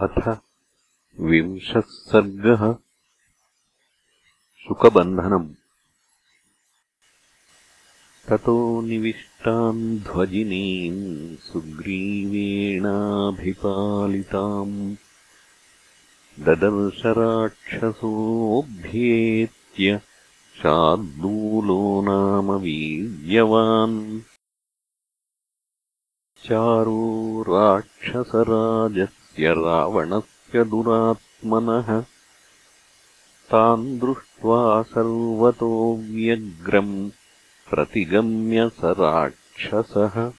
अथ विंशः सर्गः शुकबन्धनम् ततो निविष्टान् ध्वजिनीम् सुग्रीवेणाभिपालिताम्। ददर्शराक्षसोऽभ्येत्य शार्दूलो नाम वीर्यवान्। चारो राक्षसराजः रावणस्य दुरात्मनः तान् दृष्ट्वा सर्वतो व्यग्रम् प्रतिगम्य स राक्षसः।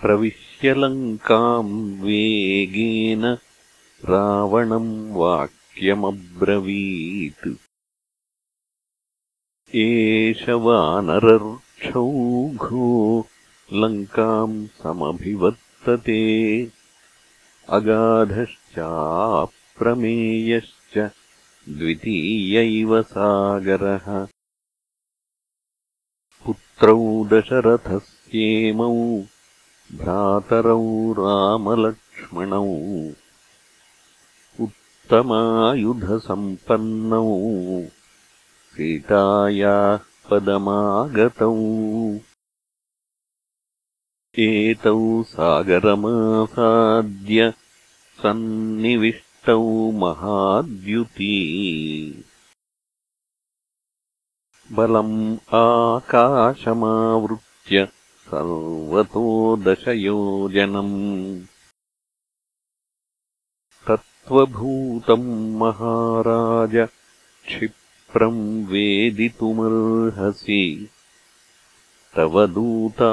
प्रविश्य लङ्काम् वेगेन रावणम् वाक्यमब्रवीत्। एष वानरर्क्षौघो लङ्काम् समभिवर्तते अगाधश्चाप्रमेयश्च द्वितीयैव सागरः। पुत्रौ दशरथस्येमौ भ्रातरौ रामलक्ष्मणौ उत्तमायुधसम्पन्नौ सीतायाः पदमागतौ एतौ सागरमासाद्य सन्निविष्टौ महाद्युती। बलम् आकाशमावृत्य सर्वतो दशयोजनम्। तत्त्वभूतम् महाराज क्षिप्रम् वेदितुमर्हसि तव दूता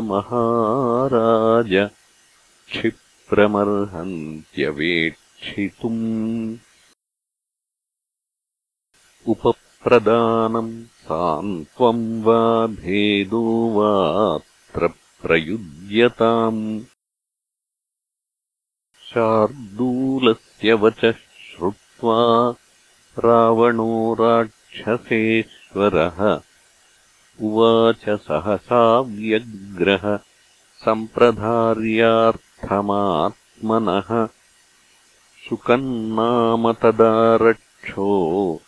महाराज क्षिप्रमर्हन्त्यवेक्षितुम्। उपप्रदानम् सान्त्वम् वा भेदो वात्र प्रयुज्यताम् शार्दूलस्य वचः श्रुत्वा रावणो राक्षसेश्वरः उवाच सहसा व्यग्रह सम्प्रधार्यार्थमात्मनः। शुकन्नाम तदा रक्षो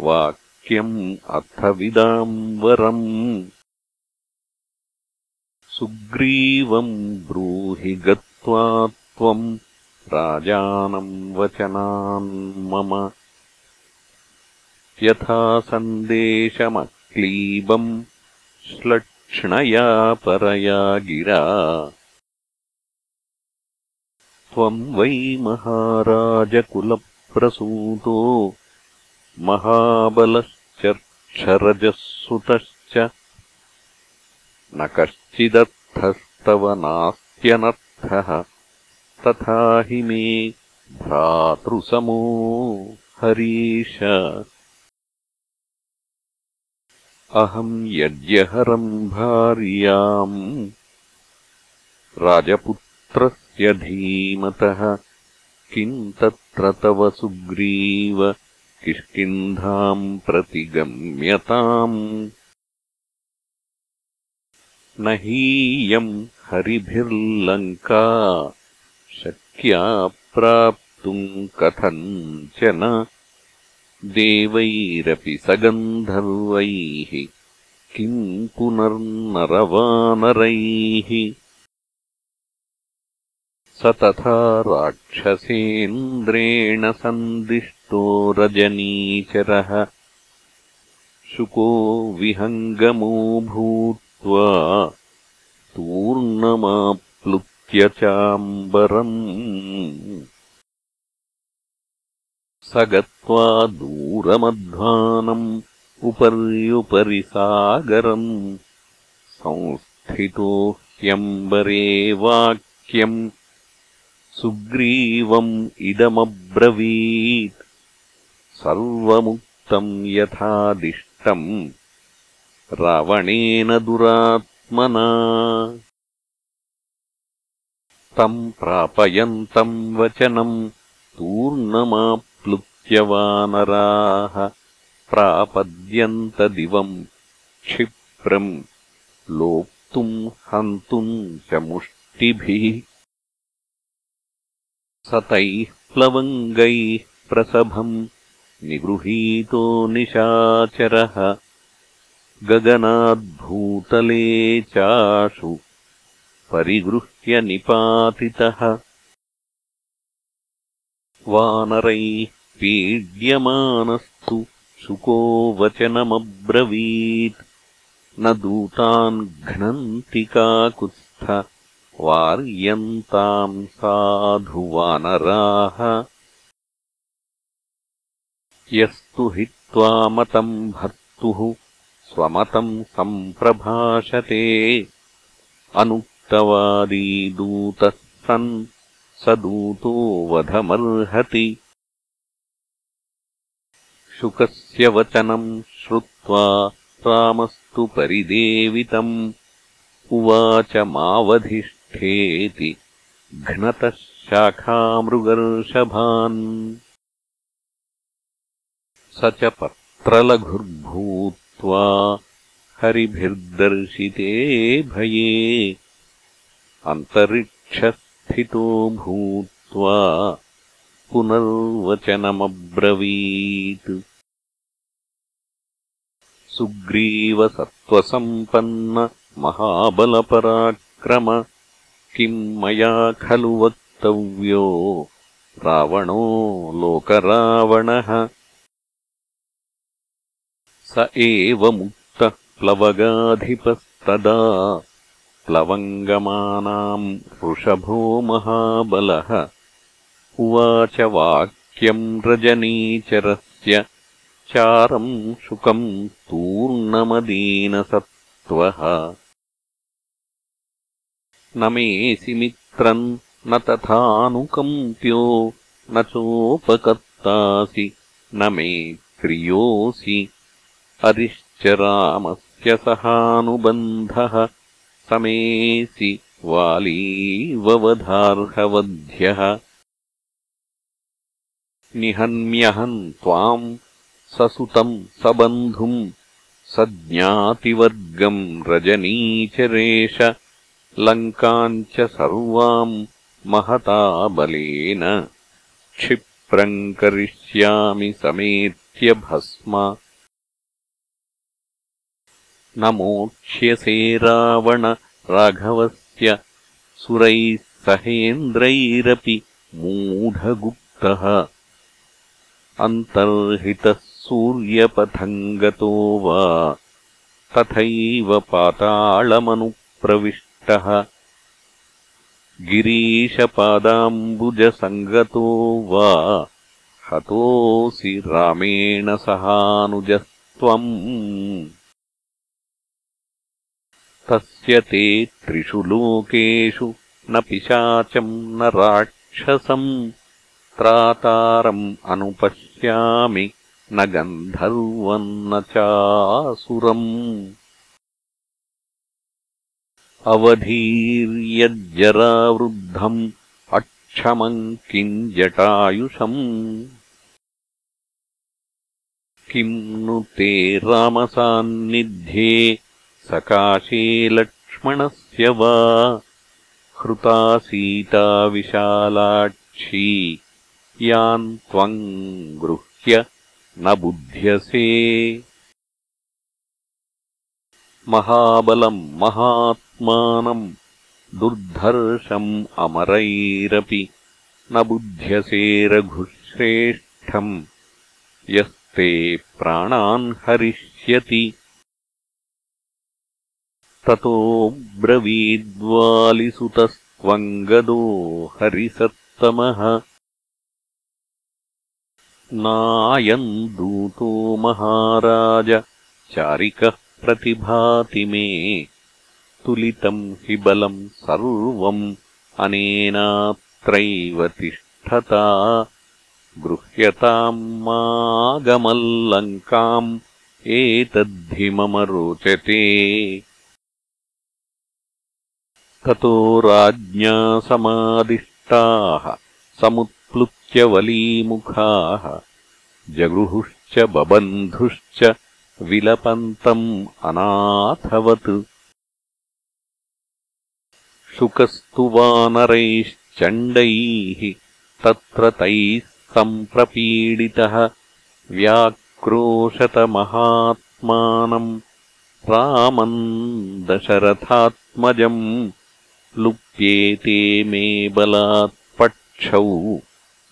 वाक्यम् अर्थविदाम् वरम् सुग्रीवम् ब्रूहि गत्वा त्वम् राजानम् वचनान् मम। यथा सन्देशमक्लीबम् श्लक्ष्णया परया गिरा। त्वम् वै महाराजकुलप्रसूतो महाबलश्चर्क्षरजः सुतश्च न कश्चिदर्थस्तव नास्त्यनर्थः तथा हि मे भ्रातृसमो हरीश अहम् यज्ञहरम् भार्याम्। राजपुत्रस्य धीमतः किम् तत्र तव सुग्रीव किष्किन्धाम् प्रतिगम्यताम्। न हीयम् हरिभिर्लङ्का शक्या प्राप्तुम् कथञ्चन देवैरपि सगन्धर्वैः किम् पुनर्नरवानरैः। स तथा राक्षसेन्द्रेण सन्दिष्टो रजनीचरः। शुको विहङ्गमो भूत्वा तूर्णमाप्लुत्य चाम्बरम् स गत्वा दूरमध्वानम् उपर्युपरि सागरम् संस्थितो ह्यम्बरे वाक्यम् सुग्रीवम् इदमब्रवीत्। सर्वमुक्तम् यथादिष्टम् रावणेन दुरात्मना। तम् प्रापयन्तम् वचनम् तूर्णमाप्लुत्यवानराः प्रापद्यन्तदिवम् क्षिप्रम् लोप्तुम् हन्तुम् च मुष्टिभिः स तैः प्लवङ्गैः प्रसभम् निगृहीतो निशाचरः गगनाद्भूतले चाशु परिगृह्य निपातितः वानरैः पीड्यमानस्तु शुको वचनमब्रवीत्। न दूतान् घ्नन्ति काकुत्स्थ वार्यन्ताम् साधु वानराः। यस्तु हित्वा मतम् भर्तुः स्वमतम् सम्प्रभाषते। अनुक्तवादी दूतः सन् स दूतो वधमर्हति। शुकस्य वचनम् श्रुत्वा रामस्तु परिदेवितम्। उवाच मावधिष्ठेति घ्नतः शाखामृगर्षभान्। स च पत्रलघुर्भूत्वा हरिभिर्दर्शिते भये अन्तरिक्षस्थितो भूत्वा पुनर्वचनमब्रवीत्। सुग्रीवसत्त्वसम्पन्न महाबलपराक्रम किम् मया खलु वक्तव्यो? रावणो लोकरावणः। स एव मुक्तः प्लवगाधिपस्तदा प्लवङ्गमानाम् वृषभो महाबलः उवाच वाक्यम् रजनीचरस्य चारम् शुकम् तूर्णमदीनसत्त्वः। न मेऽसि मित्रम् न तथानुकम्प्यो न चोपकर्तासि न मे प्रियोऽसि। अरिश्च रामस्य सहानुबन्धः समेऽसि वालीववधार्हवध्यः। निहन्म्यहम् त्वाम् ससुतम् सबन्धुम् सज्ञातिवर्गम् रजनीचरेश लङ्काम् च सर्वाम् महता बलेन क्षिप्रम् करिष्यामि समेत्य भस्म न मोक्ष्यसे रावण राघवस्य सुरैः सहेन्द्रैरपि मूढगुप्तः। अन्तर्हितः सूर्यपथम् गतो वा। तथैव पाताळमनुप्रविष्टः। गिरीशपादाम्बुजसङ्गतो वा। हतोऽसि रामेण सहानुजस्त्वम् तस्य ते त्रिषु लोकेषु न पिशाचम् न राक्षसम् त्रातारम् अनुपश्यामि न गन्धर्वम् न चासुरम्। अवधीर्यज्जरावृद्धम् अक्षमम् किम् जटायुषम् किम् नु ते रामसान्निध्ये सकाशे लक्ष्मणस्य वा हृता सीता विशालाक्षी। यान् त्वम् गृह्य न बुध्यसे। महाबलम् महात्मानम् दुर्धर्षम् अमरैरपि न बुध्यसे रघुश्रेष्ठम्। यस्ते प्राणान् हरिष्यति ततो ब्रवीद्वालिसुतस्त्वम् गदो हरिसत्तमः। नायम् दूतो महाराज चारिकः प्रतिभाति मे। तुलितम् हि बलम् सर्वम् अनेनात्रैव तिष्ठता। गृह्यताम् मागमल्लङ्काम् एतद्धि मम रोचते ततो राज्ञा समादिष्टाः समुत् प्लुत्यवलीमुखाः जगृहुश्च बबन्धुश्च विलपन्तम् अनाथवत्। शुकस्तु वानरैश्चण्डैः तत्र तैः सम्प्रपीडितः। व्याक्रोशतमहात्मानम् रामम् दशरथात्मजम् लुप्येते मे बलात्पक्षौ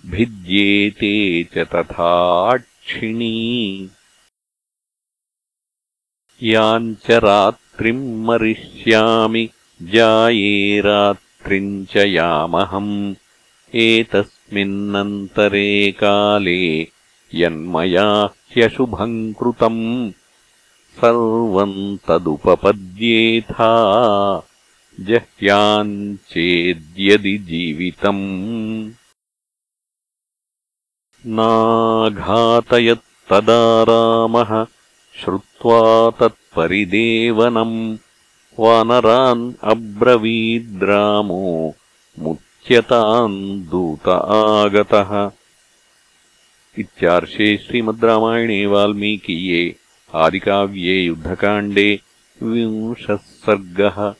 भिद्येते च तथाक्षिणी याम् च रात्रिम् मरिष्यामि जाये रात्रिम् च यामहम्। एतस्मिन्नन्तरे काले यन्मया ह्यशुभम् कृतम्। सर्वम् तदुपपद्येथा जह्याम् चेद्यदि जीवितम् नाघातयत्तदा रामः श्रुत्वा तत्परिदेवनम् वानरान् अब्रवीद्रामो मुच्यताम् दूत आगतः। इत्यार्षे श्रीमद्रामायणे वाल्मीकीये आदिकाव्ये युद्धकाण्डे विंशः सर्गः